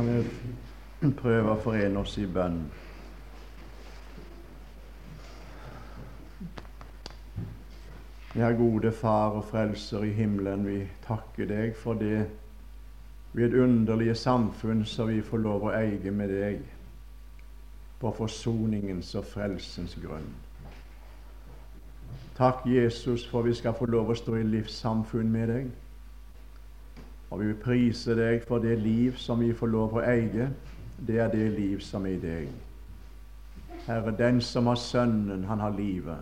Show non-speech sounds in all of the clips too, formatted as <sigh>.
skal vi prøve å forene oss i bønn. Ja, gode Far og Frelser i himmelen, vi takker deg for det vidunderlige samfunn som vi får lov å eie med deg på forsoningens og frelsens grunn. Takk, Jesus, for vi skal få lov å stå i livssamfunn med deg. Og vi vil prise deg for det liv som vi får lov å eie. Det er det liv som er i deg. Herre, den som har Sønnen, han har livet.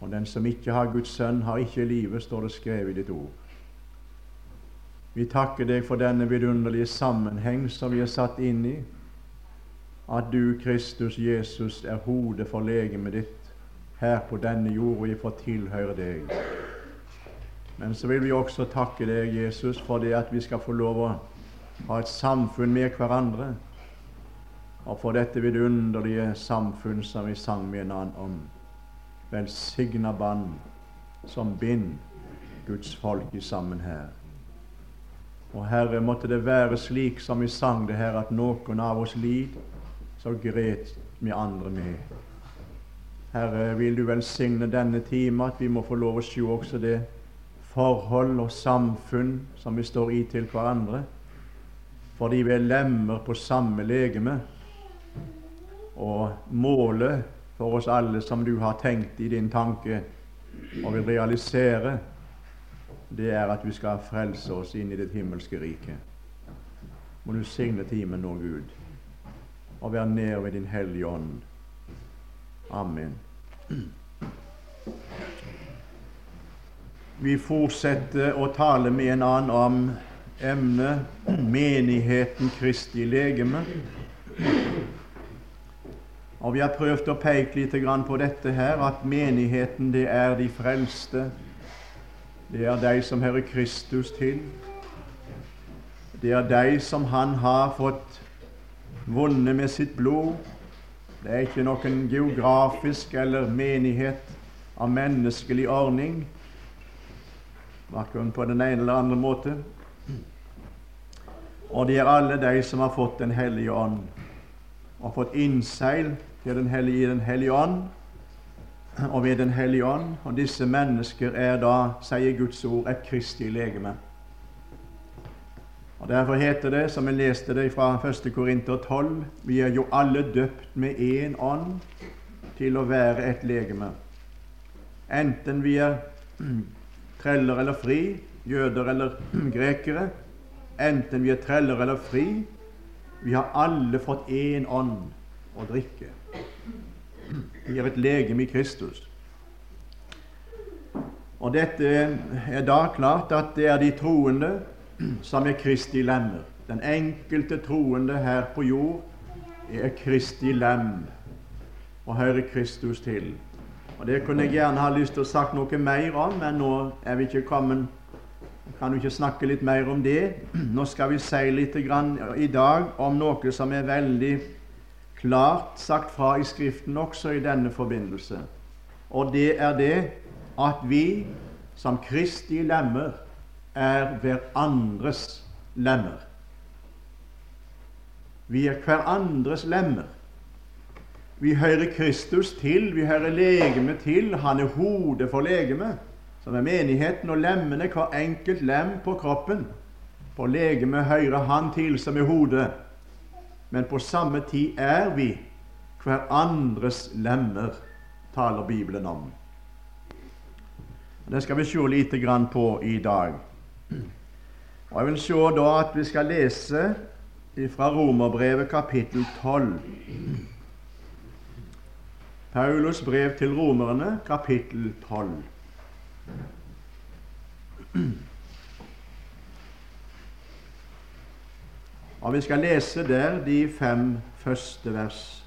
Og den som ikke har Guds sønn, har ikke livet, står det skrevet i ditt ord. Vi takker deg for denne vidunderlige sammenheng som vi er satt inn i. At du, Kristus Jesus, er hodet for legemet ditt her på denne jord, og vi får tilhøre deg. Men så vil vi også takke deg, Jesus, for det at vi skal få lov å ha et samfunn med hverandre. Og for dette vidunderlige samfunn som vi sang med en annen om. Velsigna bånd som bind Guds folk i sammen her. Og Herre, måtte det være slik som vi sang det her, at noen av oss lid, så gret vi andre med. Herre, vil du velsigne denne time, at vi må få lov å se også det forhold og samfunn som vi står i til hverandre, fordi vi er lemmer på samme legeme. Og målet for oss alle som du har tenkt i din tanke og vil realisere, det er at vi skal frelse oss inn i ditt himmelske rike. Må du signe timen nå, Gud, og være nær ved Din Hellige Ånd. Amen. Vi fortsetter å tale med en annen om emnet menigheten Kristi legeme. Og Vi har prøvd å peke litt på dette her, at menigheten det er de frelste. Det er de som hører Kristus til. Det er de som Han har fått vunnet med sitt blod. Det er ikke noen geografisk eller menighet av menneskelig ordning verken på den ene eller andre måte. Og det er alle de som har fått Den hellige ånd, og fått innseil til den hellige, i Den hellige ånd og ved Den hellige ånd. Og disse mennesker er da, sier Guds ord, et kristig legeme. Og Derfor heter det, som vi leste det fra 1. Korinter 12, vi er jo alle døpt med én ånd til å være et legeme. Enten vi er treller eller fri, jøder eller <clears throat> grekere, enten vi er treller eller fri, vi har alle fått én ånd å drikke. Vi er et legeme i Kristus. Og dette er da klart at det er de troende <clears throat> som er Kristi lemmer. Den enkelte troende her på jord er Kristi lem og hører Kristus til. Og Det kunne jeg gjerne ha lyst til å sagt noe mer om, men nå er vi ikke kommet Kan du ikke snakke litt mer om det? <clears throat> Nå skal vi si litt i dag om noe som er veldig klart sagt fra i Skriften også i denne forbindelse. Og det er det at vi som Kristi lemmer er hverandres lemmer. Vi er hverandres lemmer. Vi hører Kristus til, vi hører legemet til. Han er hodet for legemet, som er menigheten, og lemmene, hver enkelt lem på kroppen. På legemet hører han til som er hodet, men på samme tid er vi hverandres lemmer, taler Bibelen om. Det skal vi se lite grann på i dag. Og Jeg vil se da at vi skal lese fra Romerbrevet kapittel 12. Paulus brev til romerne, kapittel 12. Og Vi skal lese der de fem første vers.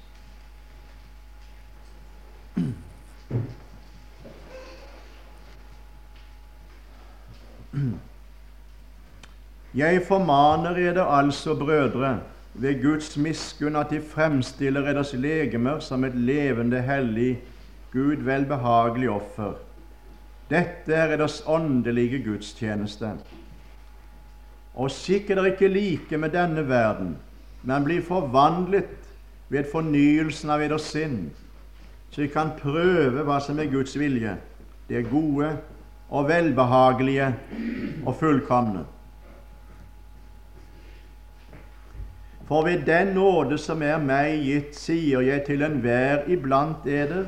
Jeg formaner dere altså, brødre, ved Guds miskunn at de fremstiller deres legemer som et levende, hellig, Gud velbehagelig offer. Dette er deres åndelige gudstjeneste. Og sikkert dere ikke like med denne verden, men blir forvandlet ved fornyelsen av eders sinn, så vi kan prøve hva som er Guds vilje, det gode og velbehagelige og fullkomne. For ved den nåde som er meg gitt, sier jeg til enhver iblant eder,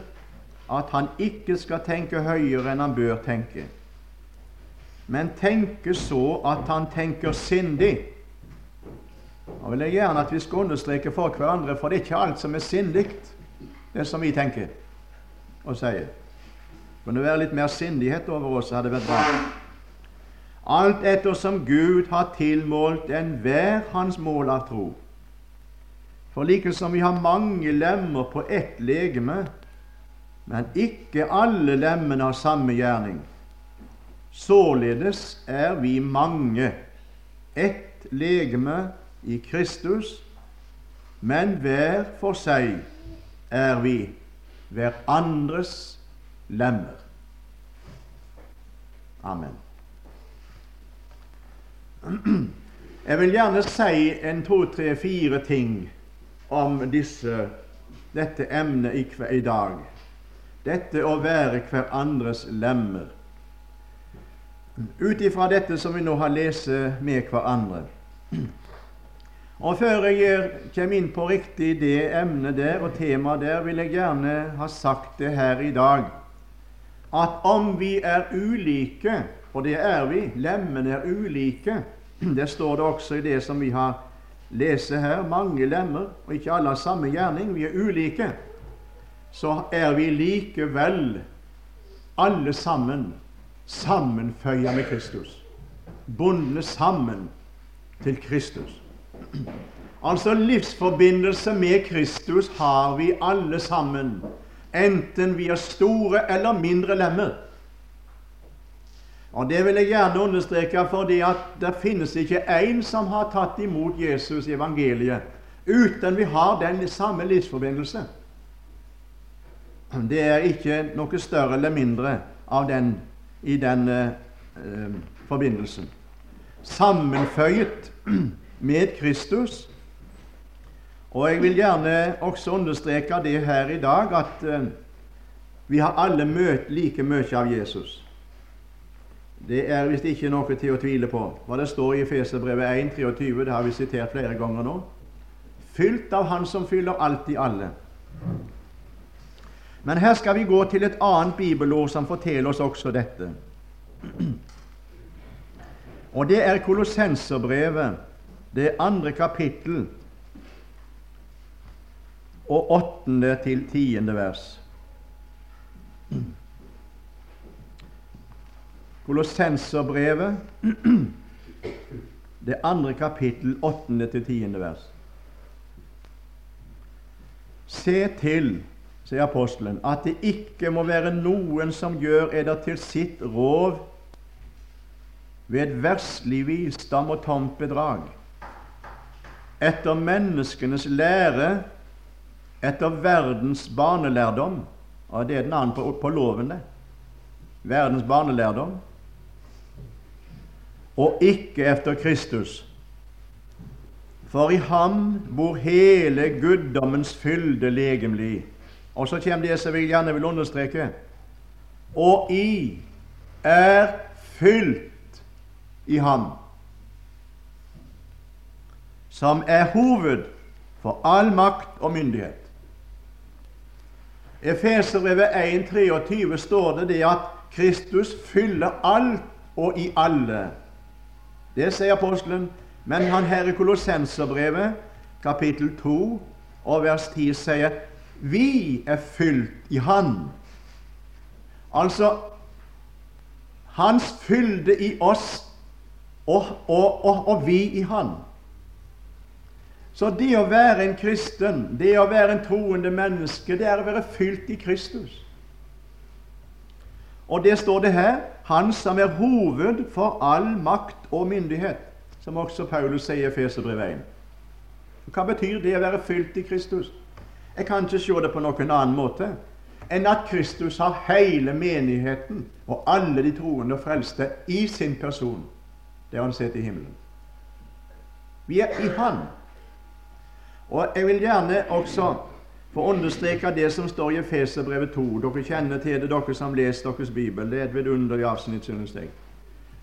at han ikke skal tenke høyere enn han bør tenke, men tenke så at han tenker sindig. Da vil jeg gjerne at vi skal understreke for hverandre, for det er ikke alt som er sindig, det som vi tenker og sier. Kunne være litt mer sindighet over oss, hadde vært bra. Alt ettersom Gud har tilmålt enhver hans mål av tro. For like som vi har mange lemmer på ett legeme, men ikke alle lemmene har samme gjerning, således er vi mange, ett legeme i Kristus, men hver for seg er vi hverandres lemmer. Amen. Jeg vil gjerne si en to, tre, fire ting om disse, dette emnet i, i dag. Dette å være hverandres lemmer. Ut ifra dette som vi nå har lest med hverandre. Og Før jeg kommer inn på riktig det emnet der og temaet der, vil jeg gjerne ha sagt det her i dag at om vi er ulike, og det er vi, lemmene er ulike <clears throat> Det står det også i det som vi har lest her. Mange lemmer, og ikke alle har samme gjerning. Vi er ulike. Så er vi likevel alle sammen sammenføya med Kristus. Bundne sammen til Kristus. Altså livsforbindelse med Kristus har vi alle sammen, enten vi er store eller mindre lemmer. Og Det vil jeg gjerne understreke, fordi at det finnes ikke én som har tatt imot Jesus i evangeliet uten vi har den samme livsforbindelse. Det er ikke noe større eller mindre av den i den eh, forbindelsen. Sammenføyet <clears throat> med Kristus. Og jeg vil gjerne også understreke det her i dag at eh, vi har alle møtt like mye av Jesus. Det er visst ikke noe til å tvile på. Hva det står i Efeserbrevet 1,23, det har vi sitert flere ganger nå. Fylt av Han som fyller alt i alle. Men her skal vi gå til et annet bibelord som forteller oss også dette. Og det er Kolossenserbrevet det andre kapittel og åttende til tiende vers. Kolossenserbrevet, det andre kapittel, åttende til tiende vers. Se til, sier apostelen, at det ikke må være noen som gjør eder til sitt rov ved verslig visdom og tomt bedrag etter menneskenes lære, etter verdens barnelærdom og Det er den andre på, på loven, det. Verdens barnelærdom. Og ikke efter Kristus. For i ham bor hele guddommens fylde legemlig. Og så kommer det som jeg gjerne vil understreke. Og i er fylt i ham som er hoved for all makt og myndighet. Efeserbrevet 1,23 står det det at Kristus fyller alt og i alle. Det sier apostelen. Men han her i Kolossenserbrevet, kapittel 2 og vers 10, sier vi er fylt i Han. Altså Hans fylde i oss og, og, og, og vi i Han. Så det å være en kristen, det å være en troende menneske, det er å være fylt i Kristus. Og det står det her Han som er hoved for all makt og myndighet, som også Paulus sier i Feserbrevet 1. Hva betyr det å være fylt i Kristus? Jeg kan ikke se det på noen annen måte enn at Kristus har hele menigheten og alle de troende og frelste i sin person, der han sitter i himmelen. Vi er i Han. Og Jeg vil gjerne også få understreke det som står i Efeserbrevet 2. Dere kjenner til det, dere som leser deres bibel. Det er et vidunderlig avsnitt, synes jeg.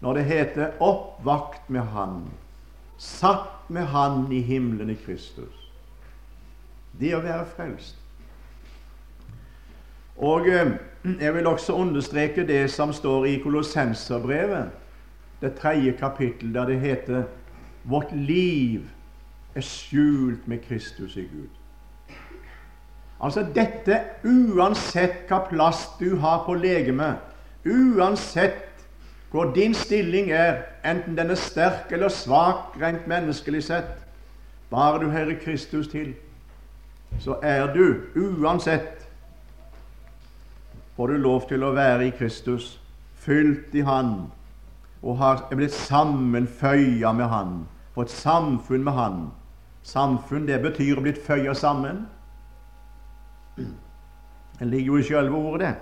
Når det heter 'oppvakt med Han', satt med Han i himmelen i Kristus. Det å være frelst. Og eh, jeg vil også understreke det som står i Kolossenserbrevet, det tredje kapittel, der det heter 'Vårt liv er skjult med Kristus i Gud'. Altså dette uansett hva plass du har på legemet, uansett hvor din stilling er, enten den er sterk eller svak rent menneskelig sett, bare du hører Kristus til, så er du uansett får du lov til å være i Kristus, fylt i Han, og har blitt sammenføya med Han, fått samfunn med Han. Samfunn, det betyr å blitt føya sammen. Det ligger jo i sjølve ordet, det.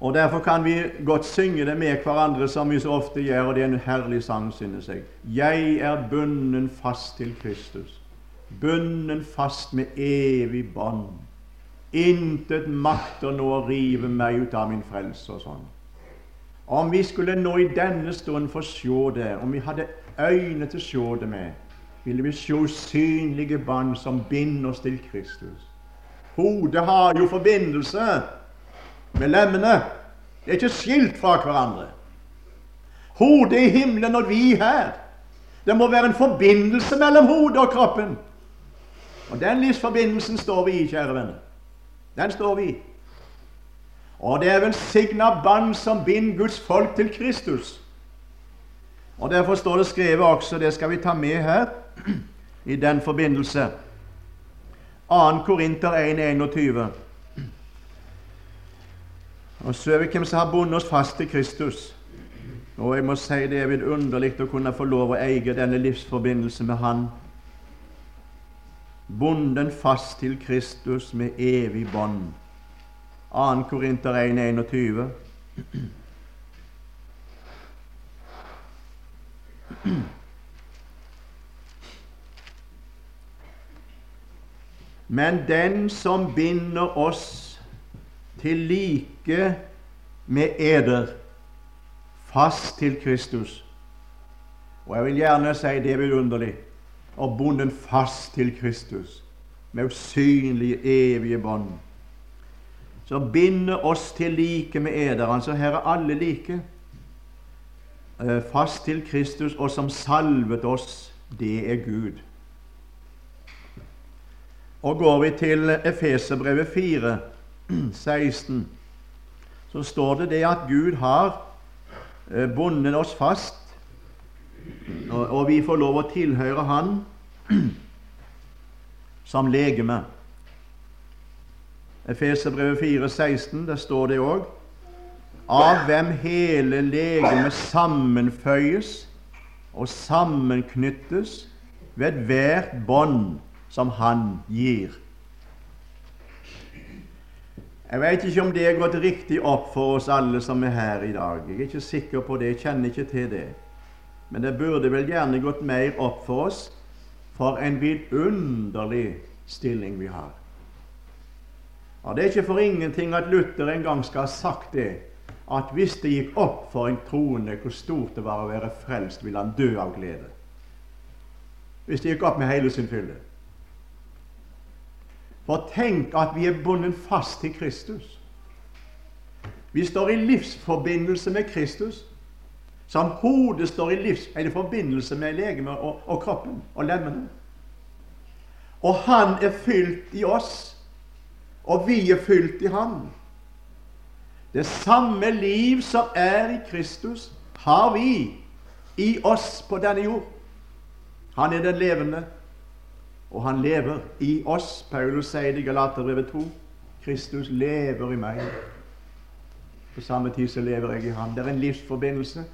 Og Derfor kan vi godt synge det med hverandre, som vi så ofte gjør, og det er en herlig sang, synes jeg. Jeg er bunden fast til Kristus, bunden fast med evig bånd. Intet makter nå å rive meg ut av min frelse og sånn. Om vi skulle nå i denne stund få se det, om vi hadde øyne til å se det med, ville vi se usynlige bånd som binder oss til Kristus. Hodet har jo forbindelse med lemmene. Det er ikke skilt fra hverandre. Hodet i himmelen og vi her. Det må være en forbindelse mellom hodet og kroppen. Og den livsforbindelsen står vi i, kjære venner. Den står vi i. Og det er velsigna bånd som binder Guds folk til Kristus. Og Derfor står det skrevet også, det skal vi ta med her, i den forbindelse. 2. Korinter 1,21. Og så er vi hvem som har bundet oss fast til Kristus. Og jeg må si det er vidunderlig å kunne få lov å eie denne livsforbindelse med Han bonden fast til Kristus med evig bånd. 2. Korinter 1, Men den som binder oss til like med eder, fast til Kristus Og jeg vil gjerne si det er vidunderlig og bonden fast til Kristus med usynlige, evige bånd. Som binder oss til like med eder. Altså her er alle like. Eh, fast til Kristus, og som salvet oss, det er Gud. Og går vi til Efeserbrevet 4, 16, <clears throat> så står det det at Gud har eh, bundet oss fast og, vi får lov å tilhøre Han <clears throat> som legeme. Efeserbrevet 4,16, der står det òg av hvem hele legemet sammenføyes og sammenknyttes ved hvert bånd som Han gir. Jeg vet ikke om det er gått riktig opp for oss alle som er her i dag. Jeg er ikke sikker på det, jeg kjenner ikke til det. Men det burde vel gjerne gått mer opp for oss for en vidunderlig stilling vi har. Og Det er ikke for ingenting at Luther en gang skal ha sagt det, at hvis det gikk opp for en troende hvor stort det var å være frelst, ville han dø av glede. Hvis det gikk opp med hele sin fylde. For tenk at vi er bundet fast til Kristus. Vi står i livsforbindelse med Kristus som hodet står i livs, eller forbindelse med legemet og, og, kroppen og lemmene. Og han er fylt i oss, og vi er fylt i han. Det samme liv som er i Kristus, har vi i oss på denne jord. Han er den levende, og han lever i oss. Paulus sier det i Galaterbrevet 2. Kristus lever i meg. På samme tid så lever jeg i Han. Det er en livsforbindelse.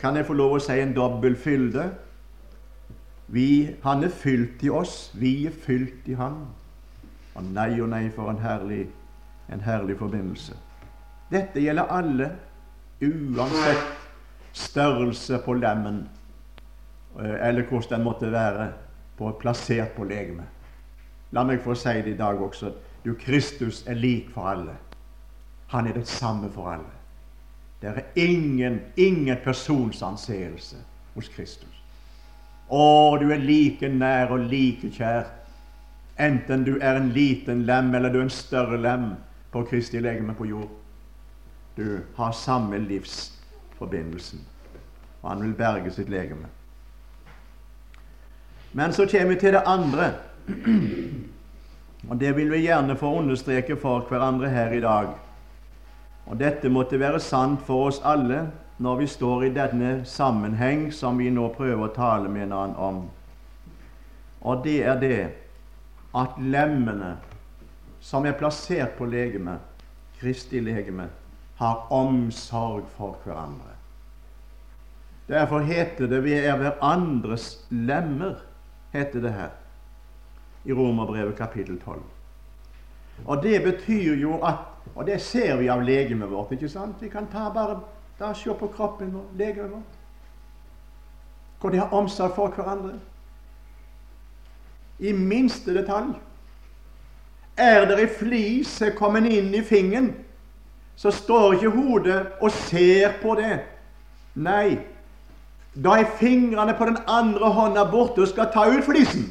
Kan jeg få lov å si en dobbel fylde? Vi, han er fylt i oss, vi er fylt i Han. Og nei og nei, for en herlig, en herlig forbindelse. Dette gjelder alle, uansett størrelse på lemmen. eh, eller hvordan den måtte være på, plassert på legemet. La meg få si det i dag også. Du, Kristus er lik for alle. Han er det samme for alle. Det er ingen, ingen personsanseelse hos Kristus. Å, du er like nær og like kjær, enten du er en liten lem eller du er en større lem på Kristi legeme på jord. Du har samme livsforbindelsen, og han vil berge sitt legeme. Men så kommer vi til det andre, og det vil vi gjerne få understreke for hverandre her i dag. Og dette måtte være sant for oss alle når vi står i denne sammenheng som vi nå prøver å tale med annen om. Og det er det at lemmene som er plassert på legemet, Kristi legeme, har omsorg for hverandre. Derfor heter det 'vi er hverandres lemmer', heter det her i Romerbrevet kapittel 12. Og det betyr jo at Og det ser vi av legemet vårt. ikke sant? Vi kan ta bare da se på kroppen vår, legemet vårt. Hvor de har omsorg for hverandre. I minste detalj. Er det ei flis kommet inn i fingeren, så står ikke hodet og ser på det. Nei, da er fingrene på den andre hånda borte og skal ta ut flisen.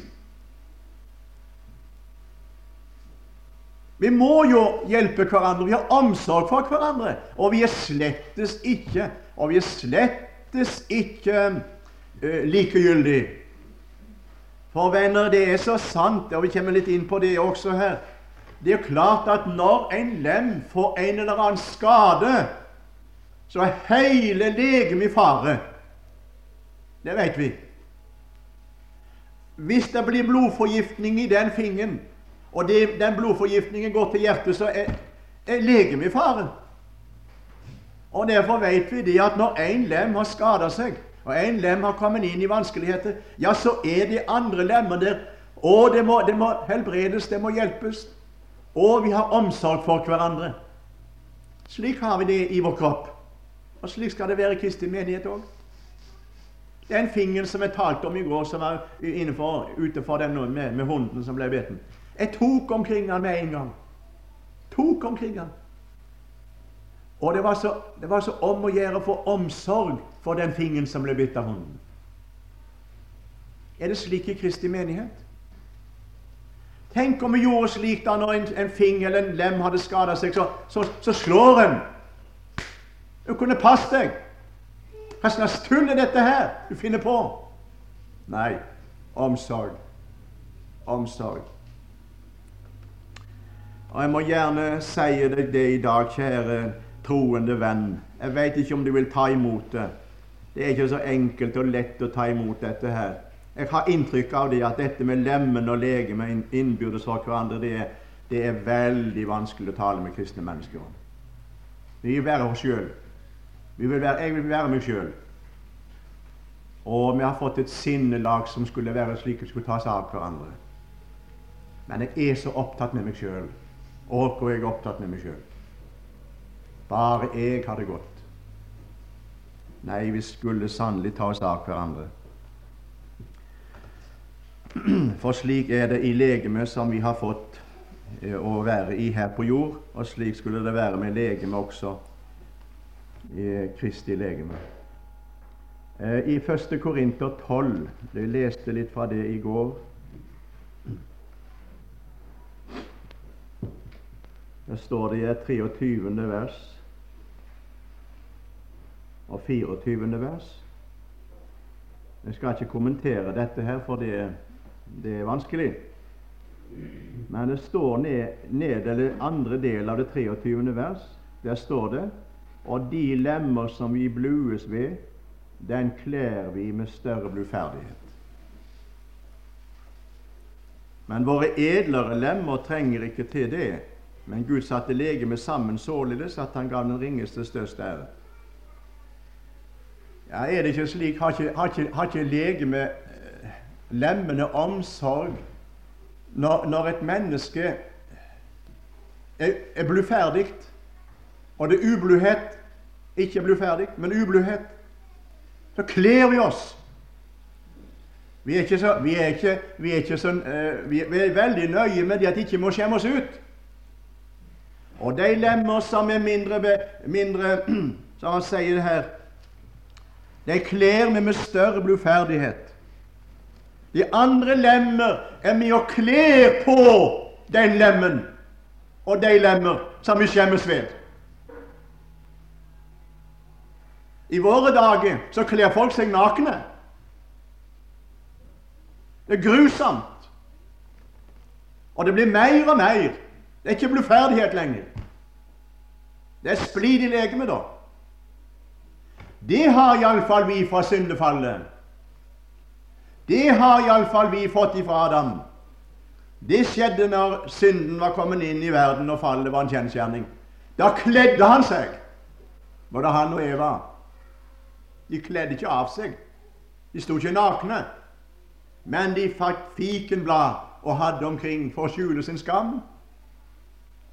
Vi må jo hjelpe hverandre. Vi har omsorg for hverandre. Og vi er slettes ikke og vi er slettes ikke uh, likegyldige. For venner, det er så sant, og vi kommer litt inn på det også her Det er klart at når en lem får en eller annen skade, så er hele legemet i fare. Det vet vi. Hvis det blir blodforgiftning i den fingeren, og det, den blodforgiftningen går til hjertet, så er, er legemet i fare. Og Derfor vet vi det at når én lem har skada seg, og én lem har kommet inn i vanskeligheter, ja, så er de andre lemmer der. Og det må, det må helbredes, det må hjelpes. Og vi har omsorg for hverandre. Slik har vi det i vår kropp. Og slik skal det være i Kristi menighet òg. Den fingeren som jeg talte om i går, som var innenfor, utenfor den med, med hunden som ble beten. Jeg tok omkring han med en gang. Tok omkring han. Og det var, så, det var så om å gjøre få omsorg for den fingeren som ble bitt av hunden. Er det slik i Kristi menighet? Tenk om vi gjorde slik da når en, en finger eller en lem hadde skada seg, så, så, så, slår en. Du kunne passe deg. Hva slags tull er dette her du finner på? Nei, omsorg. Omsorg. Og jeg må gjerne si deg det i dag, kjære troende venn. Jeg veit ikke om du vil ta imot det. Det er ikke så enkelt og lett å ta imot dette her. Jeg har inntrykk av det at dette med lemmen og legemet innbyrdes for hverandre, det er, det er, veldig vanskelig å tale med kristne mennesker om. Vi er være oss sjøl. Jeg vil være meg sjøl. Og vi har fått et sinnelag som skulle være slik vi skulle ta seg av hverandre. Men jeg er så opptatt med meg sjøl. Og hvor jeg er opptatt med meg sjøl. Bare jeg har det godt. Nei, vi skulle sannelig ta oss av hverandre. <clears throat> For slik er det i legemet som vi har fått eh, å være i her på jord, og slik skulle det være med legemet også i Kristi legeme. Eh, I 1. Korinter 12 Jeg leste litt fra det i går. Der står det i 23. vers og 24. vers. Jeg skal ikke kommentere dette her, for det, det er vanskelig. Men det står ned, ned eller andre del av det 23. vers. Der står det Og de lemmer som vi blues ved, den kler vi med større bluferdighet. Men våre edlere lemmer trenger ikke til det men Gud satte legemet sammen således at han gav den ringeste størst ære. Ja, Er det ikke slik? Har ikke, har ikke, ikke legemet lemmene omsorg når, når, et menneske er, er bluferdig, og det er ubluhet Ikke bluferdig, men ubluhet. Så kler vi oss Vi er ikke, så, vi er ikke, vi er ikke så, vi, vi, er veldig nøye med det at vi ikke må skjemme oss ut. Og de lemmer som er mindre, mindre <clears throat> Som han sier det her De kler vi med større bluferdighet. De andre lemmer er med og kler på den lemmen og de lemmer som vi skjemmes ved. I våre dager så kler folk seg nakne. Det er grusomt. Og det blir mer og mer. Det er ikke bluferdighet lenger. Det er splid i legemet, da. Det har iallfall vi fra syndefallet. Det har iallfall vi fått ifra Adam. Det skjedde når synden var kommet inn i verden og fallet var en kjensgjerning. Da kledde han seg, både han og Eva. De kledde ikke av seg. De sto ikke nakne. Men de fikk fikenblad og hadde omkring for å skjule sin skam.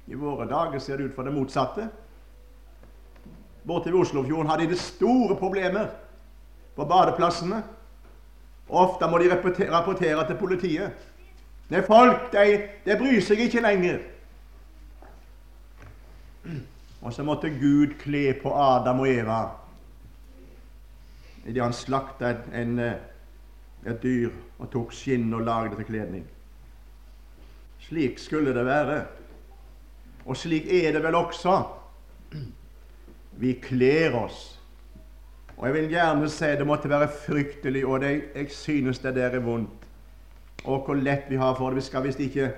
I våre dager ser det ut for det motsatte. Borte ved Oslofjorden har de det store problemer på badeplassene. Ofte må de rapportere til politiet. Det er folk, de, de bryr seg ikke lenger. Og så måtte Gud kle på Adam og Eva idet han slakta en et dyr og tok skinn og lagde til kledning. Slik skulle det være. Og slik er det vel også. Vi kler oss. Og jeg vil gjerne si det måtte være fryktelig, og det, jeg synes det der er vondt. Og hvor lett vi har for det. Vi skal visst ikke,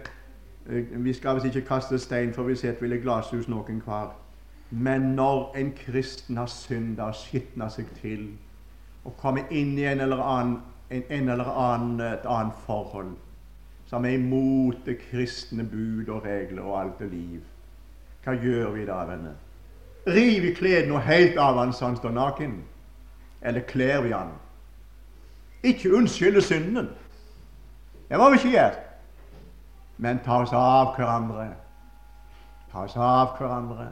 eh, vi skal visst ikke kaste stein, for vi sitter vel i glasshus noen hver. Men når en kristen har synda og skitna seg til og komme inn i en eller annen en, en eller annen, et annet forhold som er imot det kristne bud og regler og alt det liv. Hva gjør vi da, venner? River vi klærne helt av han så han står naken? Eller kler vi han? Ikke unnskylde synden. Det må vi ikke gjøre. Men ta oss av hverandre. Ta oss av hverandre.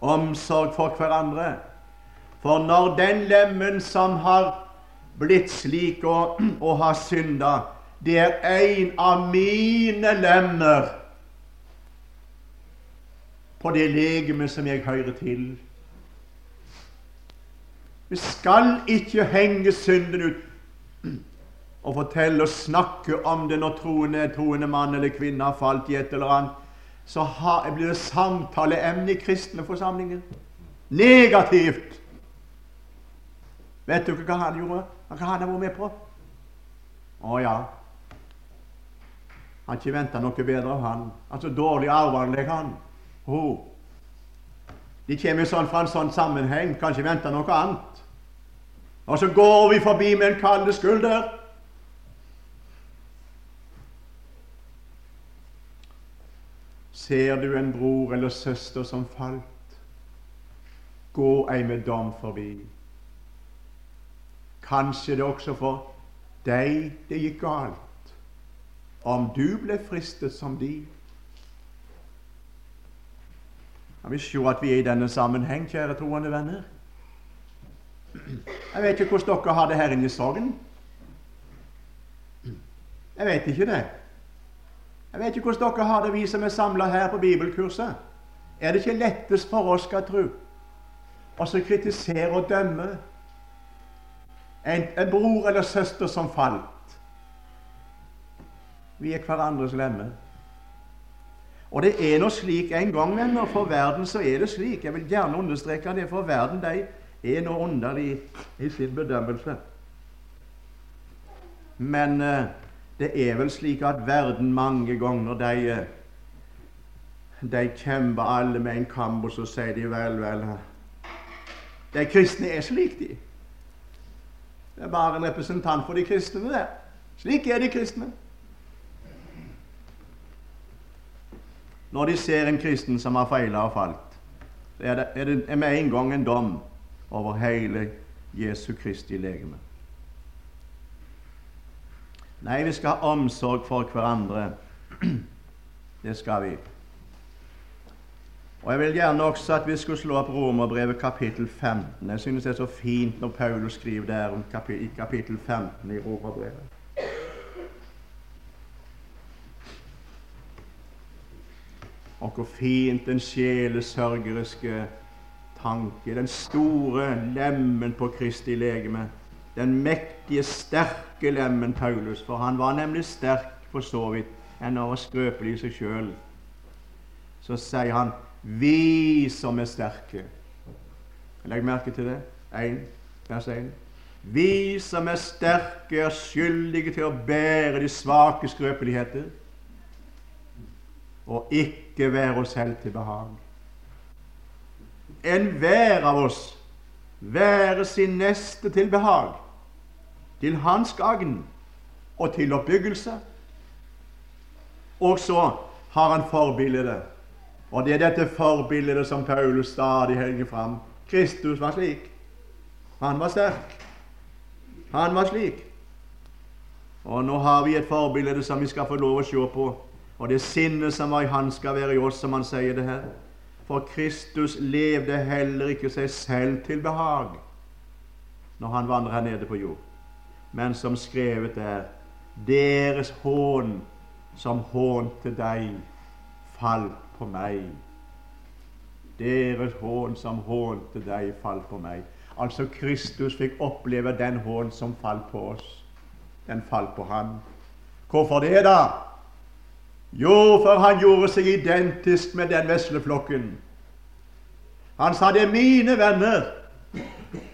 Omsorg for hverandre. For når den lemmen som har blitt slik og, og har synda, det er en av mine lemmer på det legeme som jeg hører til. Vi skal ikke henge synden ut og fortelle og snakke om det når troende, troende mann eller kvinne har falt i et eller annet. Så blir det samtaleemne i kristne forsamlinger. Negativt. Vet du hva han gjorde? Hva han har vært med på? Å ja. Han ikke venta noe bedre av han. Altså dårlig arveanlegg, han. Oh. De kommer sånn fra en sånn sammenheng, kan ikke vente noe annet. Og så går vi forbi med en kald skulder. Ser du en bror eller søster som falt, gå ei med dom forbi. Kanskje det også for deg det gikk galt, om du ble fristet som de. Jeg vi se at vi er i denne sammenheng, kjære troende venner? Jeg vet ikke hvordan dere har det her inne i Sogn. Jeg vet ikke det. Jeg vet ikke hvordan dere har det, vi som er samla her på bibelkurset. Er det ikke lettest for oss, skal tro, å kritisere og dømme en, en bror eller søster som falt. Vi er hverandres lemmer. Og det er nå slik en gang, venner, for verden så er det slik. Jeg vil gjerne understreke det, for verden de er nå underlig i sin bedømmelse. Men eh, det er vel slik at verden mange ganger de, eh, de kjemper alle med en kamp, og så sier de vel, vel De kristne er slik, de. Det er bare en representant for de kristne, der. Slik er de kristne. Når de ser en kristen som har feila og falt, er det, er det med en gang en dom over hele Jesu Kristi legeme. Nei, vi skal ha omsorg for hverandre. <clears throat> Det skal vi. Og Jeg vil gjerne også at vi skulle slå opp Romerbrevet kapittel 15. Jeg synes det er så fint når Paulus skriver der om kapittel, kapittel 15 i Romerbrevet. Og hvor fint den sjelesørgeriske tanke, den store lemmen på Kristi legeme, den mektige, sterke lemmen Paulus, for han var nemlig sterk for så vidt, enn å være skrøpelig i seg sjøl. Så sier han 'vi som er sterke'. Legg merke til det. 1, vers 1. Vi som er sterke, er skyldige til å bære de svake skrøpeligheter og ikke være oss selv til behag. Enhver av oss være sin neste til behag, til hans gagn og til oppbyggelse. Og så har han forbildet, og det er dette forbildet som Paulus stadig henger fram. Kristus var slik. Han var sterk. Han var slik. Og nå har vi et forbilde som vi skal få lov å se på. Og det sinnet som var i han, skal være i oss, som han sier det her. For Kristus levde heller ikke seg selv til behag når han vandrer her nede på jord, men som skrevet er deres hån som hånte deg, fall på meg. Deres hån som hånte deg, fall på meg. Altså Kristus fikk oppleve den hån som falt på oss. Den falt på ham. Hvorfor det, da? Jo, for han gjorde seg identisk med den vesle flokken. Han sa 'det er mine venner',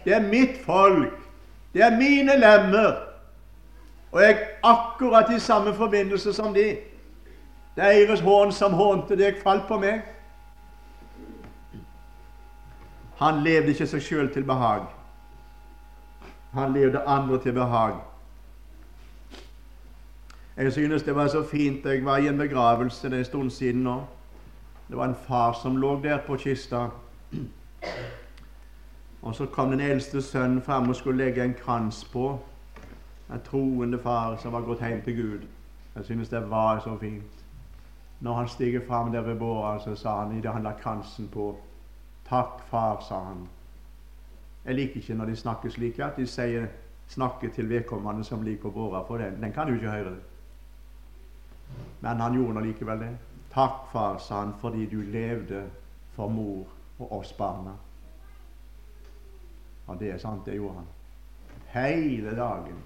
'det er mitt folk', 'det er mine lemmer'. Og jeg akkurat i samme forbindelse som de. Deres hån som hånte deg, falt på meg. Han levde ikke seg sjøl til behag. Han levde andre til behag. Jeg synes det var så fint. Jeg var i en begravelse det en stund siden nå. Det var en far som lå der på kista. Og så kom den eldste sønnen fram og skulle legge en krans på. En troende far som var gått hjem til Gud. Jeg synes det var så fint. Når han stiger fram der ved båret, så sa han idet han la kransen på Takk, far, sa han. Jeg liker ikke når de snakker slik, at de sier, snakker til vedkommende som ligger på båret, for den, den kan du ikke høre. det. Men han gjorde nå likevel det. Takk, far, sa han, fordi du levde for mor og oss barna. Og det er sant, det gjorde han. Hele dagen.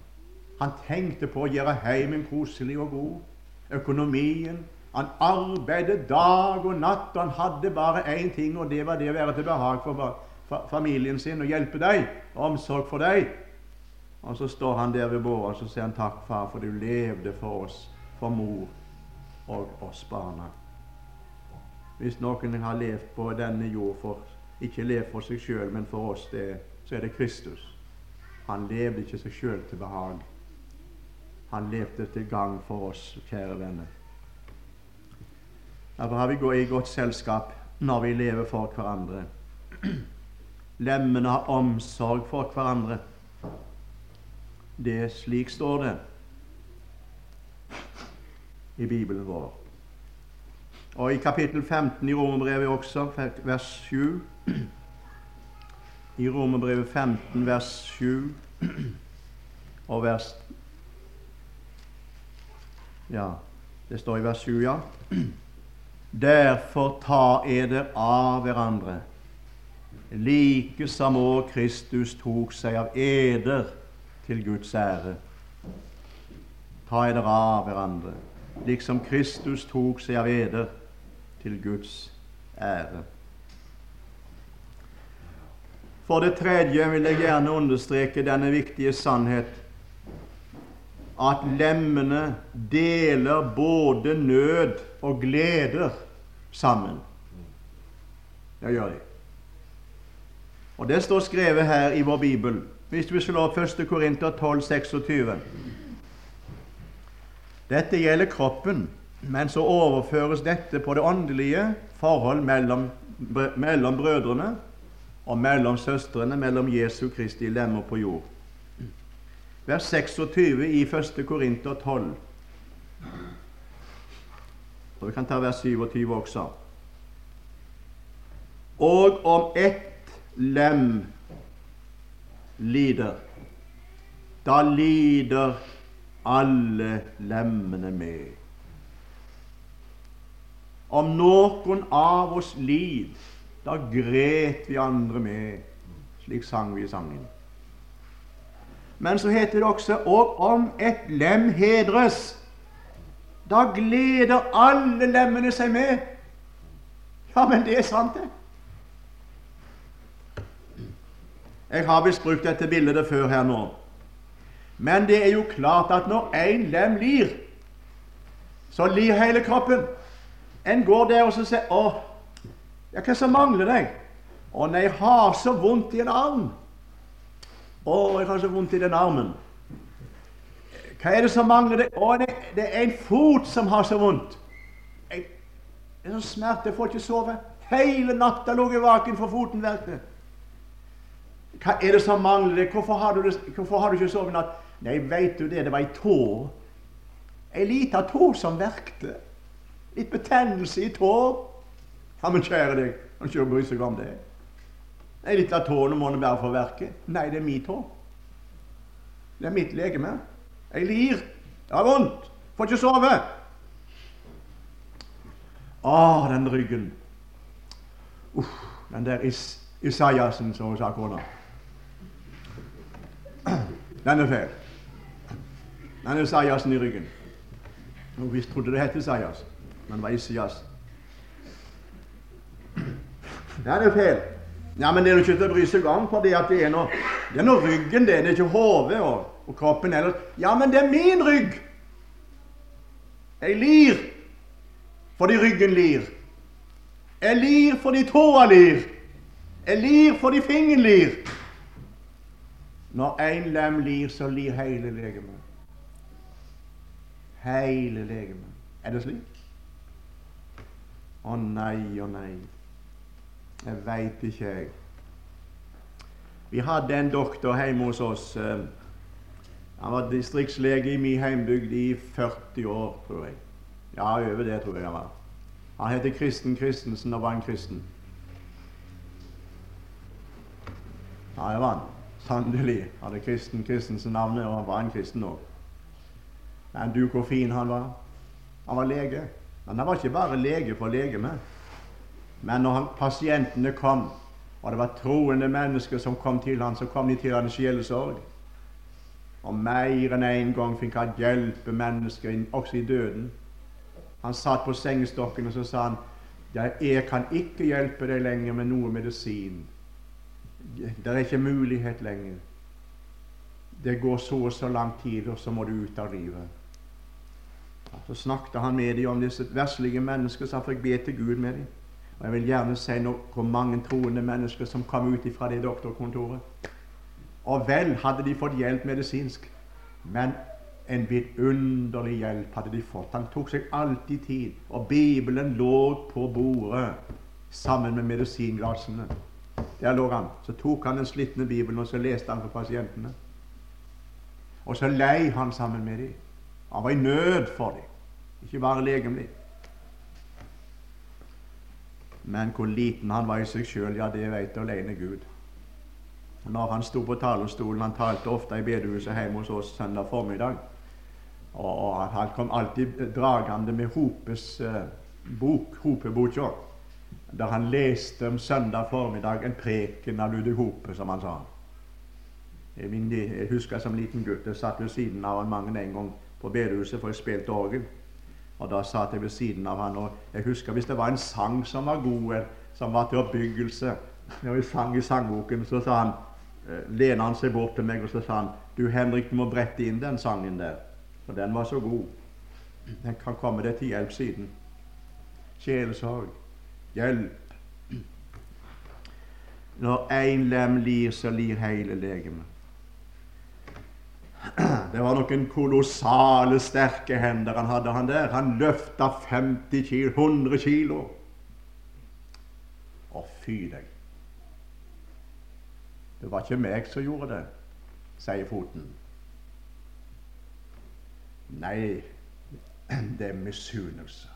Han tenkte på å gjøre heimen koselig og god. Økonomien. Han arbeidet dag og natt, og han hadde bare én ting, og det var det å være til behag for familien sin og hjelpe deg, omsorg for deg. Og så står han der ved båret og så sier han takk, far, for du levde for oss for mor og oss barna. Hvis noen har levd på denne jord for ikke levd for seg sjøl, men for oss, det, så er det Kristus. Han levde ikke seg sjøl til behag. Han levde til gang for oss, kjære venner. Derfor har vi i godt selskap når vi lever for hverandre. Lemmene har omsorg for hverandre. Det er slik står det i Bibelen vår. Og i kapittel 15 i Romerbrevet også, vers 7 I Romerbrevet 15, vers 7 og vers Ja, det står i vers 7, ja. Derfor ta eder av hverandre, like som òg Kristus tok seg av eder til Guds ære. Ta eder av hverandre liksom Kristus tok seg av eder til Guds ære. For det tredje vil jeg gjerne understreke denne viktige sannhet at lemmene deler både nød og gleder sammen. Det gjør de. Og Det står skrevet her i vår bibel. Hvis vi slår opp 1. Korinter 12, 26. Dette gjelder kroppen, men så overføres dette på det åndelige forhold mellom, mellom brødrene og mellom søstrene, mellom Jesu Kristi lemmer på jord. Vers 26 i 1. Korinter 12. Og Vi kan ta vers 27 også. Og om ett lem lider, da lider alle lemmene med. Om noen av oss lid, da gret vi andre med. Slik sang vi i sangen. Men så heter det også og om et lem hedres, da gleder alle lemmene seg med. Ja, men det er sant, det. Jeg har visst brukt dette bildet før her nå. Men det er jo klart at når én lem lir, så lir hele kroppen. En går der og så sier 'Å, ja, hva som mangler deg?' 'Å nei, jeg har så vondt i en arm.' 'Å, jeg har så vondt i den armen.' Hva er det som mangler Det, 'Å, det, det er en fot som har så vondt.' Jeg, det er sånn smerte, jeg får ikke sove. Hele natta lå jeg vaken for foten verkte. Hva er det som mangler Det? Hvorfor har du, det, hvorfor har du ikke sovet i natt? Nei, veit du det, det var ei tå. Ei lita tå som verkte. Litt betennelse i tå. Ja, men kjære deg, kan ikke bry seg om det. Ei lita tå, nå må den bare få verke. Nei, det er min tå. Det er mitt legeme. Jeg lir. Det har vondt. Får ikke sove. Å, den ryggen. Uff, den der is Isaiasen, som sa kona. Den er feil. Den Isaiasen i ryggen. Hun visst trodde det het Isaias, men det var Isias. Den er feil. Ja, men det er ikke til å bry seg om, for det er noe, det er noe ryggen, det. Det er ikke hodet og, kroppen ellers. Ja, men det er min rygg! Jeg lir fordi ryggen lir. Jeg lir fordi tåa lir. Jeg lir fordi fingeren lir. Når én lem lir, så lir hele legemet. Hele legemet. Er det slik? Å nei, å nei. Jeg veit ikke, jeg. Vi hadde en doktor hjemme hos oss. Eh, han var distriktslege i min heimbygd i 40 år, tror jeg. Ja, over det tror jeg han var. Han heter Kristen Christensen og var en kristen. Ja, det var han. Sannelig hadde Kristen Christensen navnet, og han var en kristen òg. Men du, hvor fin han var. Han var lege. Men han var ikke bare lege for legeme. Men når han, pasientene kom, og det var troende mennesker som kom til ham, så kom de til hans sjelesorg. Og mer enn én en gang fikk han hjelpe mennesker, inn, også i døden. Han satt på sengestokken og så sa han, 'Jeg kan ikke hjelpe deg lenger med noe medisin.' Det er ikke mulighet lenger. Det går så og så lang tid, og så må du ut av livet. Så snakket han med dem om disse verslige mennesker, så han fikk be til Gud med dem. Og Jeg vil gjerne si noe om mange troende mennesker som kom ut fra det doktorkontoret. Og vel hadde de fått hjelp medisinsk, men en vidunderlig hjelp hadde de fått. Han tok seg alltid tid, og Bibelen lå på bordet sammen med medisinglassene. Der lå han. Så tok han den slitne Bibelen og så leste han for pasientene. Og så lei han sammen med dem. Han var i nød for dem, ikke bare legemlig. Men hvor liten han var i seg sjøl, ja, det vet alene Gud. Når han sto på talerstolen Han talte ofte i bedehuset hjemme hos oss søndag formiddag. Og, han kom alltid dragende med Hopes eh, bok, Hopeboka der han leste om søndag formiddag en preken av Ludvig Hope, som han sa. Jeg husker som liten gutt jeg satt ved siden av han mange en gang på bedehuset, for jeg spilte orgel. Og Da satt jeg ved siden av han, og jeg husker hvis det var en sang som var god, som var til oppbyggelse Når vi sang i sangboken, så sa han, eh, lener han seg bort til meg og så sa han, du Henrik, du må brette inn den sangen der, for den var så god. Den kan komme deg til hjelp siden. Sjelesorg. Hjelp. Når én lem lir, så lir hele legemet. Det var noen kolossale, sterke hender han hadde, han der. Han løfta 50 kilo, 100 kilo. Å, fy deg. Det var ikke meg som gjorde det, sier foten. Nei, <clears throat> det er misunnelse.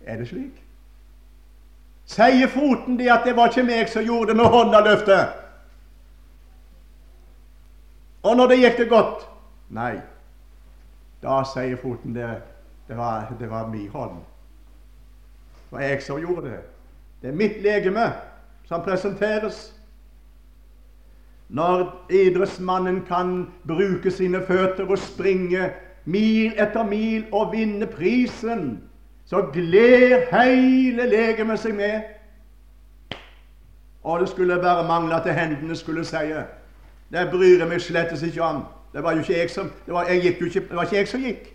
Er det slik? Sier foten det at det var ikke meg som gjorde det med hånda løftet? Og når det gikk det godt? Nei. Da sier foten det det var, det var min hånd. Det var jeg som gjorde det. Det er mitt legeme som presenteres. Når idrettsmannen kan bruke sine føtter og springe mil etter mil og vinne prisen, så gleder hele legemet seg med. Og det skulle bare mangle at hendene skulle si det bryr jeg meg slett ikke om. Det var jo ikke jeg som, det var, jeg ikke, det var ikke jeg som gikk.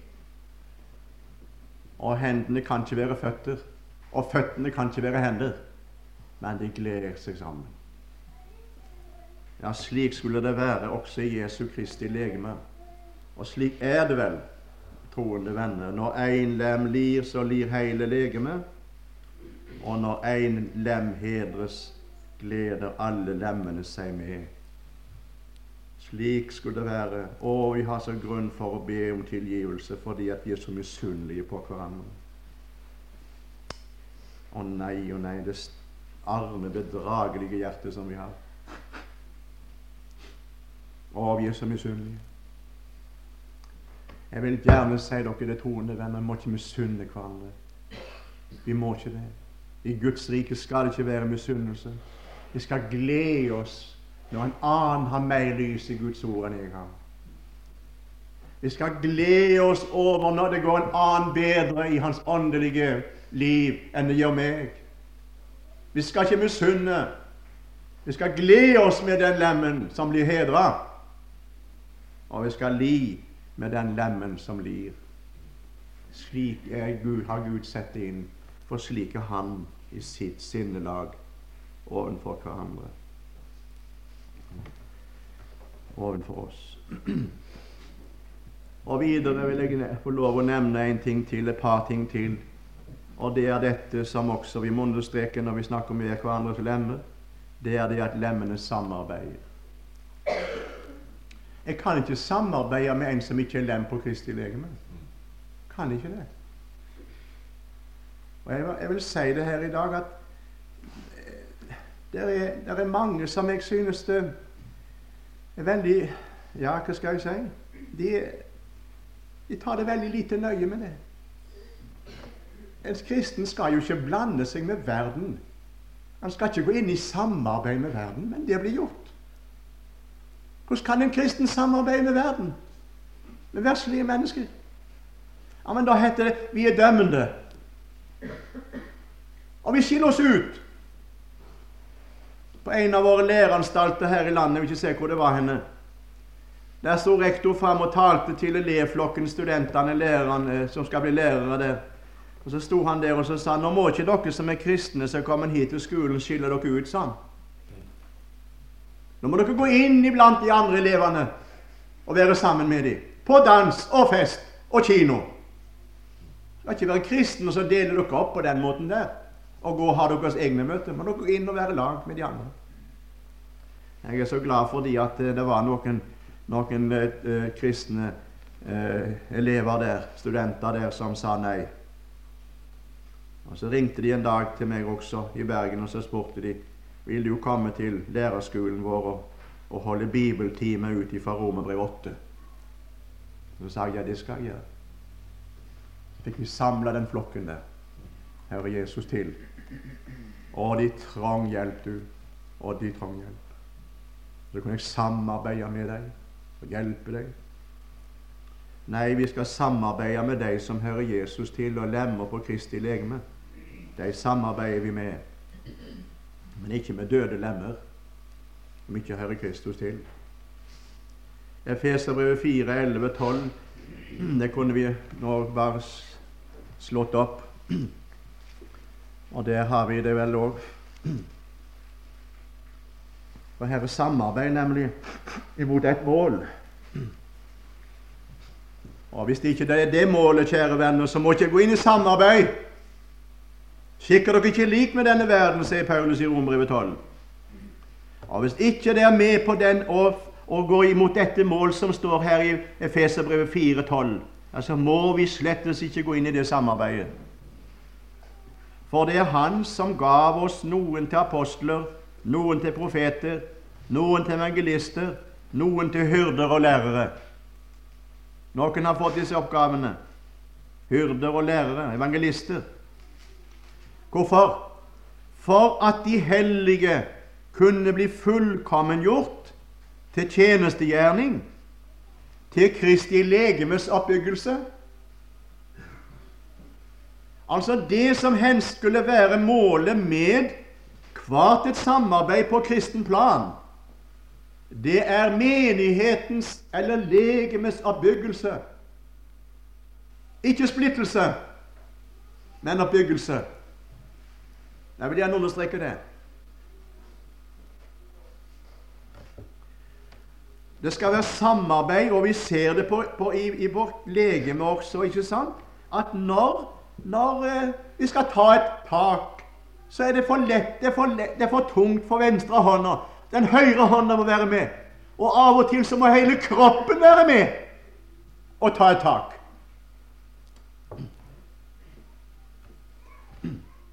Og hendene kan ikke være føtter, og føttene kan ikke være hender, men de gleder seg sammen. Ja, slik skulle det være også i Jesu Kristi legeme. Og slik er det vel, troende venner. Når én lem lir, så lir hele legemet. Og når én lem hedres, gleder alle lemmene seg med. Slik skulle det være. Og vi har så grunn for å be om tilgivelse fordi at vi er så misunnelige på hverandre. Å nei, å nei, det arme, bedragelige hjertet som vi har. Å, vi er så misunnelige. Jeg vil gjerne si dere det troende venner, vi må ikke misunne hverandre. Vi må ikke det. I Guds rike skal det ikke være misunnelse. Vi skal glede oss når en annen har mer lys i Guds ord enn jeg har. Vi skal glede oss over når det går en annen bedre i hans åndelige liv enn det gjør meg. Vi skal ikke misunne. Vi skal glede oss med den lemmen som blir hedra. Og vi skal li med den lemmen som lir. Slik Gud, har Gud sett det inn, for slik er Han i sitt sinnelag ovenfor hverandre. Ovenfor oss. <clears throat> Og videre vil jeg få lov å nevne en ting til, et par ting til. Og det er dette som også vi må understreke når vi snakker om hverandres lemmer. Det er det at lemmene samarbeider. Jeg kan ikke samarbeide med en som ikke er lem på Kristi legeme. Kan ikke det. Og jeg, jeg vil si det her i dag at eh, det er, er mange som jeg synes det er veldig Ja, hva skal jeg si? De, de tar det veldig lite nøye med det. En kristen skal jo ikke blande seg med verden. Han skal ikke gå inn i samarbeid med verden, men det blir gjort. Hvordan kan en kristen samarbeide med verden? Med verslige mennesker? Ja, men Da heter det vi er dømmende. Og vi skiller oss ut. På en av våre læreanstalter her i landet, jeg vil ikke se hvor det var henne, der sto rektor fram og talte til elevflokken, studentene, lærerne som skal bli lærere der. Og Så sto han der og så sa nå må ikke dere som er kristne som er kommet hit til skolen, skille dere ut, sa han. Nå må dere gå inn iblant de andre elevene og være sammen med dem. På dans og fest og kino. Det skal ikke være kristen og så deler dere opp på den måten der og gå og ha deres egne møter. Men dere gå inn og være lag med de andre. Jeg er så glad fordi at eh, det var noen, noen uh, kristne uh, elever der, studenter der, som sa nei. Og Så ringte de en dag til meg også i Bergen, og så spurte de vil du komme til lærerskolen vår og, og holde bibeltime ut fra Romerbrev 8. Så sa jeg ja, det skal jeg gjøre. Så fikk vi samla den flokken der. Herre Jesus til. Og de trang hjelp, du. Og de trang hjelp. Så kunne jeg samarbeide med deg og hjelpe deg. Nei, vi skal samarbeide med deg som hører Jesus til og lemmer på Kristi legeme. De samarbeider vi med men ikke med døde lemmer, om ikke hører Kristus til. Efeserbrevet 4, 11, 12. Det kunne vi nå bare slått opp. Og der har vi det vel òg. For her er samarbeid nemlig imot et mål. Og Hvis det ikke er det målet, kjære venner, så må ikke gå inn i samarbeid. Skikker dere ikke lik med denne verden, sier Paulus i Rombrevet 12. Og Hvis ikke dere er med på den og, og går imot dette mål som står her i Efeserbrevet 4,12, så må vi slettes ikke gå inn i det samarbeidet. For det er Han som gav oss noen til apostler, noen til profeter, noen til evangelister, noen til hyrder og lærere. Noen har fått disse oppgavene. Hyrder og lærere, evangelister. Hvorfor? For at de hellige kunne bli fullkommengjort til tjenestegjerning, til Kristi legemes oppbyggelse. Altså det som hen skulle være målet med hvert et samarbeid på kristen plan, det er menighetens eller legemes oppbyggelse. Ikke splittelse, men oppbyggelse. Jeg vil gjerne understreke det. Det skal være samarbeid, og vi ser det på, på, i, i vårt legeme også. ikke sant? At når, når eh, vi skal ta et tak, så er det for lett, det er for, lett, det er for tungt for venstre hånda. Den høyre hånda må være med. Og av og til så må hele kroppen være med og ta et tak.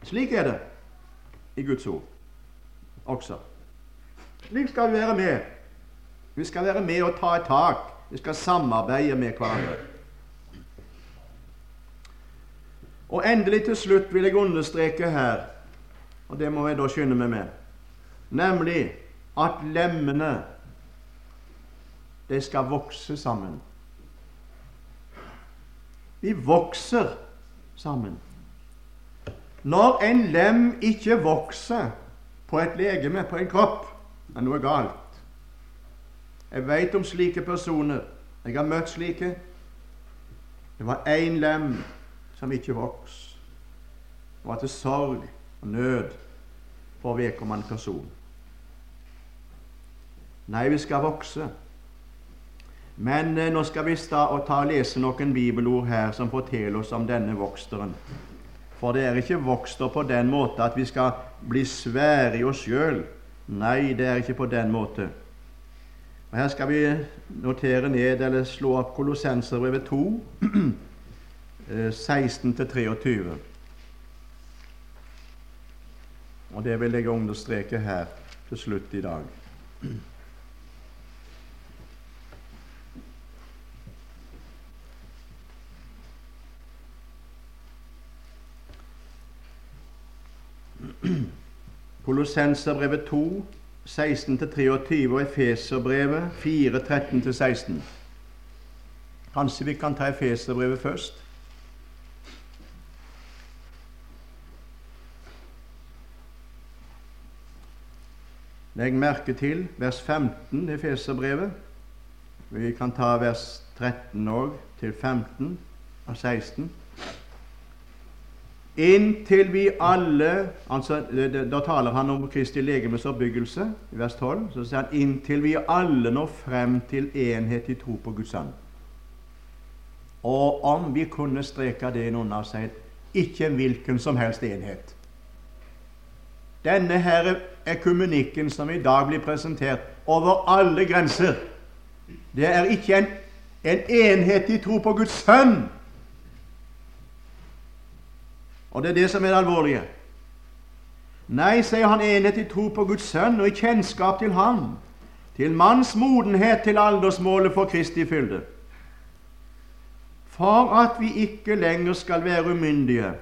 Slik er det i Guds ord også. Slik skal vi være med. Vi skal være med og ta et tak. Vi skal samarbeide med hverandre. Og endelig til slutt vil jeg understreke her, og det må jeg da skynde meg med, nemlig at lemmene de skal vokse sammen. Vi vokser sammen. Når en lem ikke vokser på et legeme, på en kropp, er noe galt. Jeg vet om slike personer. Jeg har møtt slike. Det var én lem som ikke vokste. Det var til sorg og nød for vedkommende person. Nei, vi skal vokse. Men eh, nå skal vi ta og lese noen bibelord her som forteller oss om denne voksteren. For det er ikke vokst opp på den måte at vi skal bli svære i oss sjøl. Nei, det er ikke på den måte. Og Her skal vi notere ned eller slå opp Kolossenserbrevet 2, 16-23. <clears throat> Eh, Og det vil jeg understreke her til slutt i dag. Kolossenserbrevet 2, 16-23 og Efeserbrevet 4, 13-16. Kanskje vi kan ta Efeserbrevet først? Legg merke til vers 15 i Efeserbrevet. Vi kan ta vers 13 òg, til 15 og 16. Inntil vi alle altså, Da taler han om Kristi legemes oppbyggelse i vers 12. Så sier han inntil vi alle når frem til enhet i tro på Guds sønn. Og om vi kunne streke det inn under seg ikke en hvilken som helst enhet. Denne her ekumenikken som i dag blir presentert over alle grenser, det er ikke en, en enhet i tro på Guds sønn og det er det som er det alvorlige. Nei, sier han, enhet i tro på Guds sønn og i kjennskap til Ham, til manns modenhet til aldersmålet for Kristi fylde, for at vi ikke lenger skal være umyndige.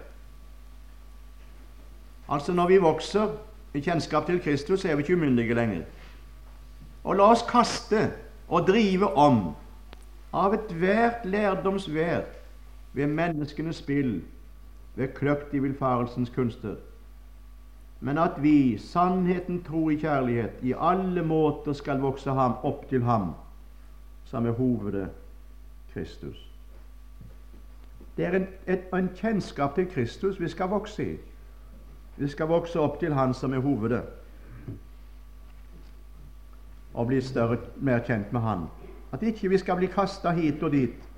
Altså, når vi vokser i kjennskap til Kristus, er vi ikke umyndige lenger. Og la oss kaste og drive om av ethvert lærdomsvær ved menneskenes spill ved kløkt i villfarelsens kunster, men at vi, sannheten tro i kjærlighet, i alle måter skal vokse ham opp til ham som er hovedet Kristus. Det er en, et, en kjennskap til Kristus vi skal vokse i. Vi skal vokse opp til Han som er hovedet, og bli større, mer kjent med Han. At ikke vi skal bli kasta hit og dit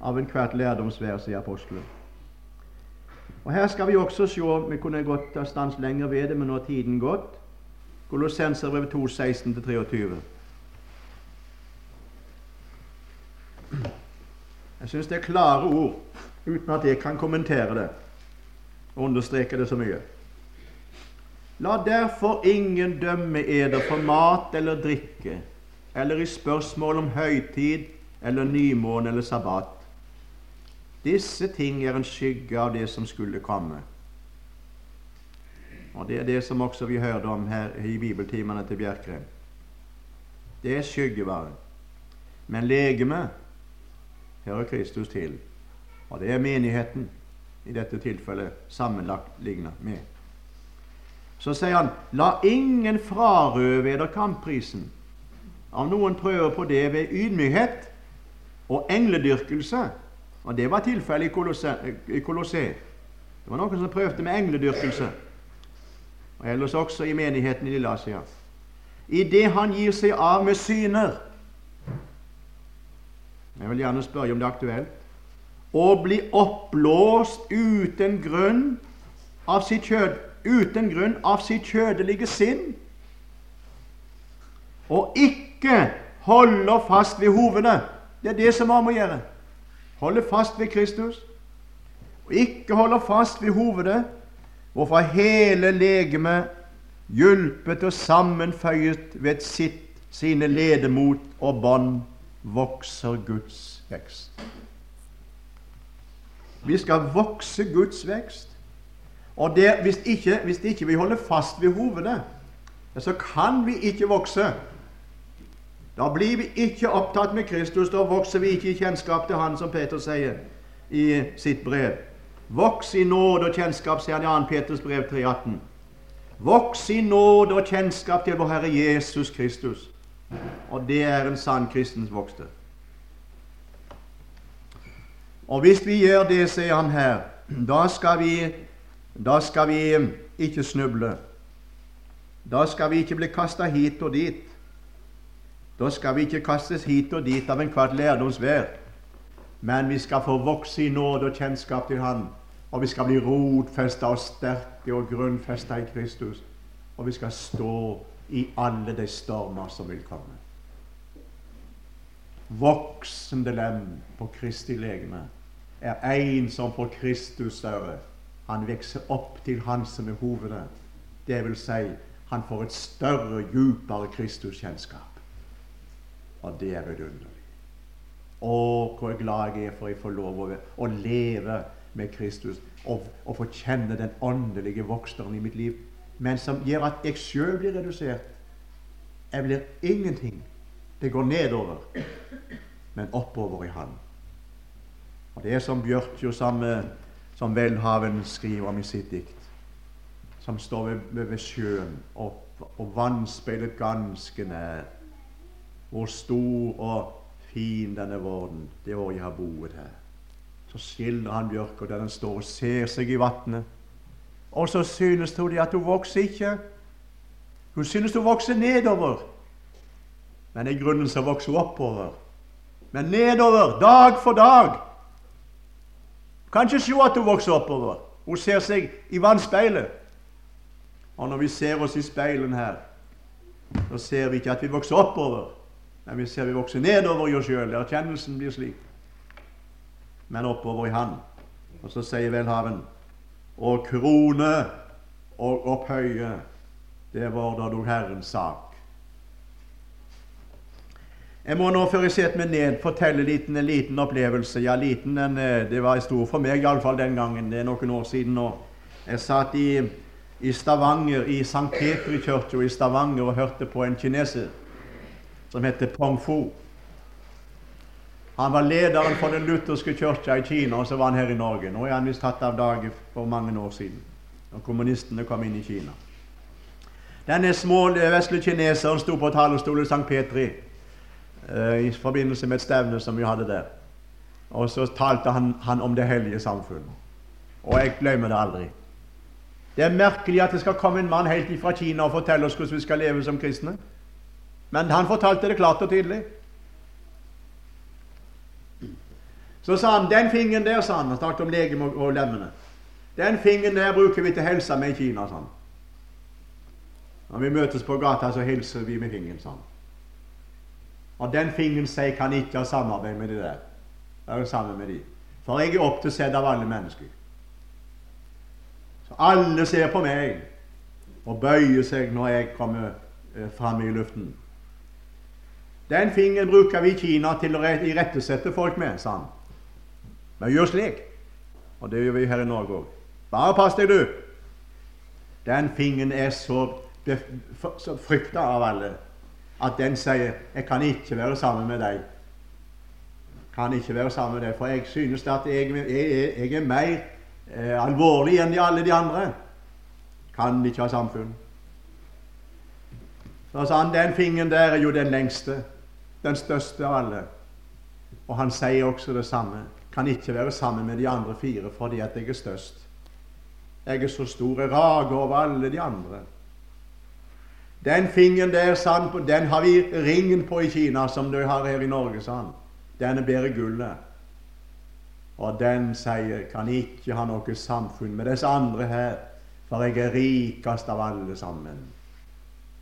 av enhvert lærdomsvær, sier apostelen. Og Her skal vi også se Vi kunne godt ta stans lenger ved det, men nå har tiden gått. Kolossenserbrevet 2, 16-23. Jeg syns det er klare ord, uten at jeg kan kommentere det. og understreke det så mye. La derfor ingen dømme eder for mat eller drikke, eller i spørsmål om høytid eller nymåne eller sabbat. Disse ting er en skygge av det som skulle komme. Og Det er det som også vi hørte om her i bibeltimene til Bjerkreim. Det er skyggebare. Men legemet hører Kristus til, og det er menigheten i dette tilfellet sammenlagt ligna med. Så sier han la ingen frarøve eder kampprisen. Om noen prøver på det ved ydmykhet og engledyrkelse Og det var tilfellet i Kolosse. Det var noen som prøvde med engledyrkelse. Og ellers også i menigheten i Lilleasia. Idet han gir seg av med syner Jeg vil gjerne spørre om det er aktuelt. Å bli oppblåst uten grunn av sitt kjød uten grunn av sitt kjødelige sinn, og ikke holder fast ved hovedet. Det er det som har med å gjøre. Holde fast ved Kristus, og ikke holder fast ved hovedet, hvorfor hele legemet hjulpet og sammenføyet ved sitt, sine ledemot og bånd, vokser Guds vekst. Vi skal vokse Guds vekst. Og det, hvis, ikke, hvis ikke vi holder fast ved hovedet, så kan vi ikke vokse. Da blir vi ikke opptatt med Kristus. Da vokser vi ikke i kjennskap til Han, som Peter sier i sitt brev. Voks i nåde og kjennskap, sier han i 2. Peters brev 3,18. Voks i nåde og kjennskap til vår Herre Jesus Kristus. Og det er en sann kristens vokste. Og hvis vi gjør det, sier han her, da skal vi da skal vi ikke snuble. Da skal vi ikke bli kasta hit og dit. Da skal vi ikke kastes hit og dit av enhvert lærdomsvær. Men vi skal få vokse i nåde og kjennskap til Han. Og vi skal bli rotfesta og sterke og grunnfesta i Kristus. Og vi skal stå i alle de stormer som vil komme. Voksende lem på Kristi legeme er en som får Kristus øre han vokser opp til Han som er hovedet. Det vil si, han får et større, djupere Kristuskjennskap. Og det er vidunderlig. Å, hvor glad jeg er for jeg får lov å, å leve med Kristus og, og få kjenne den åndelige voksteren i mitt liv, men som gjør at jeg sjøl blir redusert. Jeg blir ingenting. Det går nedover, men oppover i Han. Og Det er som Bjørtjo sammen som Welhaven skriver om i sitt dikt, som står ved, ved sjøen og, og vannspeilet ganske nær. Hvor stor og fin denne våren, det året jeg har boet her. Så skildrer han bjørka der den står og ser seg i vannet. Og så synes hun at hun vokser ikke. Hun synes hun vokser nedover. Men i grunnen så vokser hun oppover. Men nedover, dag for dag. Kan ikke se at hun vokser oppover. Hun ser seg i vannspeilet. Og når vi ser oss i speilen her, så ser vi ikke at vi vokser oppover, men vi ser vi vokser nedover i oss sjøl. Erkjennelsen blir slik. Men oppover i Han. Og så sier Velhaven og krone og opphøye, det var da dog Herrens sak. Jeg må nå, før jeg setter meg ned, fortelle liten, en liten opplevelse. Ja, liten, en, eh, det var stor for meg iallfall den gangen. Det er noen år siden nå. Jeg satt i, i Stavanger, i St. Petri kirke i Stavanger og hørte på en kineser som heter Pong Fu. Han var lederen for den lutherske kirka i Kina, og så var han her i Norge. Nå er han visst tatt av dage for mange år siden, når kommunistene kom inn i Kina. Denne små vesle kineseren sto på talerstolen i St. Petri Eh, i forbindelse med et stevne som vi hadde der. Og så talte han, han om det hellige samfunn. Og jeg glemmer det aldri. Det er merkelig at det skal komme en mann helt fra Kina og fortelle oss hvordan vi skal leve som kristne. Men han fortalte det klart og tydelig. Så sa han den fingeren der, sa han, han snakket om legeme og, lemmene. Den fingeren der bruker vi til helsa med i Kina, sa han. Når vi møtes på gata, så hilser vi med fingeren, sa han. Og den fingeren sier kan ikke ha samarbeid med de der. Jeg er sammen med de. For jeg er opptatt av alle mennesker. Så alle ser på meg og bøyer seg når jeg kommer eh, fram i luften. Den fingeren bruker vi i Kina til å irettesette folk med, sa han. Men gjør slik. Og det gjør vi her i Norge òg. Bare pass deg, du. Den fingeren er så, så frykta av alle at den sier 'Jeg kan ikke være sammen med deg'. Kan ikke være sammen med deg, For jeg synes at jeg, jeg, jeg er mer eh, alvorlig enn de, alle de andre. Kan ikke ha samfunn. Så sa han den fingeren der er jo den lengste, den største av alle. Og han sier også det samme. Kan ikke være sammen med de andre fire fordi at jeg er størst. Jeg er så stor, jeg rager over alle de andre. Den fingeren der, sa han, den har vi ringen på i Kina, som du har her i Norge, sa han. Den er bedre gullet. Og den sier kan ikke ha noe samfunn med disse andre her, for jeg er rikest av alle sammen.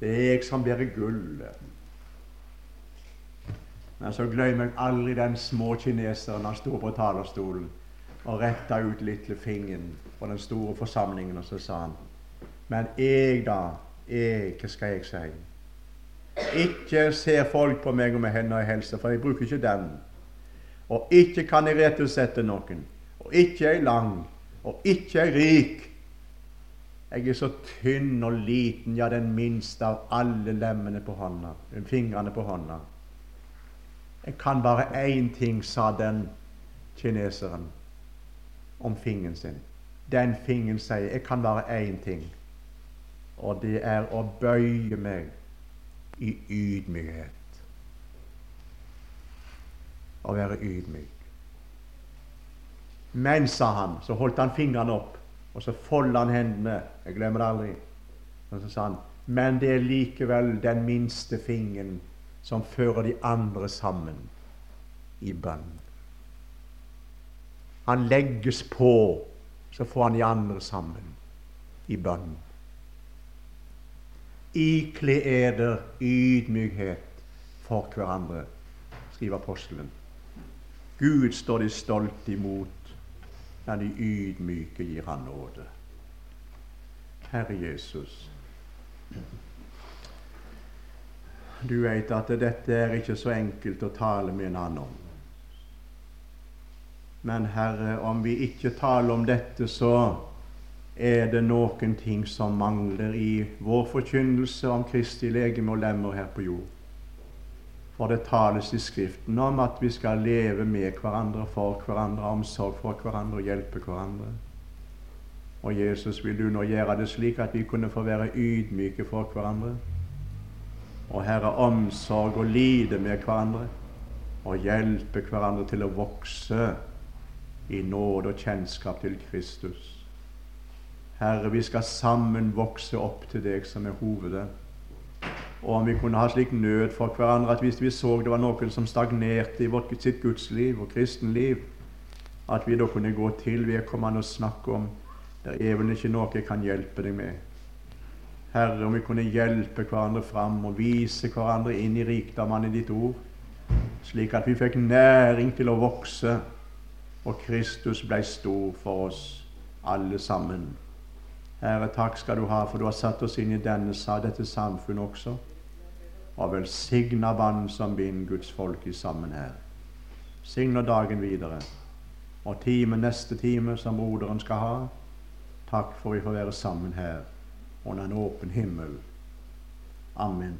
Det er jeg som bærer gullet. Men så glemmer jeg aldri den små kineseren han sto på talerstolen og retta ut lille fingeren på den store forsamlingen, og så sa han Men jeg, da? Jeg, hva skal jeg si? Ikke ser folk på meg med hender i helse, for jeg bruker ikke den. Og ikke kan jeg rettesette noen. Og ikke er jeg lang. Og ikke er jeg rik. Jeg er så tynn og liten, ja, den minste av alle lemmene på hånda, fingrene på hånda. Jeg kan bare én ting, sa den kineseren om fingeren sin. Den fingeren sier jeg kan bare én ting, og det er å bøye meg i ydmykhet. Å være ydmyk. Men, sa han, så holdt han fingrene opp, og så folda han hendene. Jeg glemmer det aldri. Og så sa han, men det er likevel den minste fingeren som fører de andre sammen i bønn. Han legges på, så får han de andre sammen i bønn. Ikle eder ydmykhet for hverandre, skriver apostelen. Gud står de stolt imot, men de ydmyke gir han nåde. Herre Jesus. Du vet at dette er ikke så enkelt å tale med en annen om. Men Herre, om vi ikke taler om dette, så er det noen ting som mangler i vår forkynnelse om Kristi legeme og lemmer her på jord. For det tales i Skriften om at vi skal leve med hverandre, for hverandre, omsorg for hverandre og hjelpe hverandre. Og Jesus, vil du nå gjøre det slik at vi kunne få være ydmyke for hverandre? Og Herre, omsorg og lide med hverandre, og hjelpe hverandre til å vokse i nåde og kjennskap til Kristus. Herre, vi skal sammen vokse opp til deg som er hovedet. Og om vi kunne ha slik nød for hverandre at hvis vi så det var noen som stagnerte i vårt, sitt gudsliv og kristenliv, at vi da kunne gå til vedkommende og snakke om det er ikke noe kan hjelpe deg med. Herre, om vi kunne hjelpe hverandre fram og vise hverandre inn i rikdommene i ditt ord, slik at vi fikk næring til å vokse, og Kristus ble stor for oss alle sammen. Herre, takk skal du ha, for du har satt oss inn i denne, dette samfunnet også. Og velsigna vann som binder Guds folk i sammen her. Signa dagen videre. Og time, neste time som broderen skal ha. Takk for vi får være sammen her under en åpen himmel. Amen.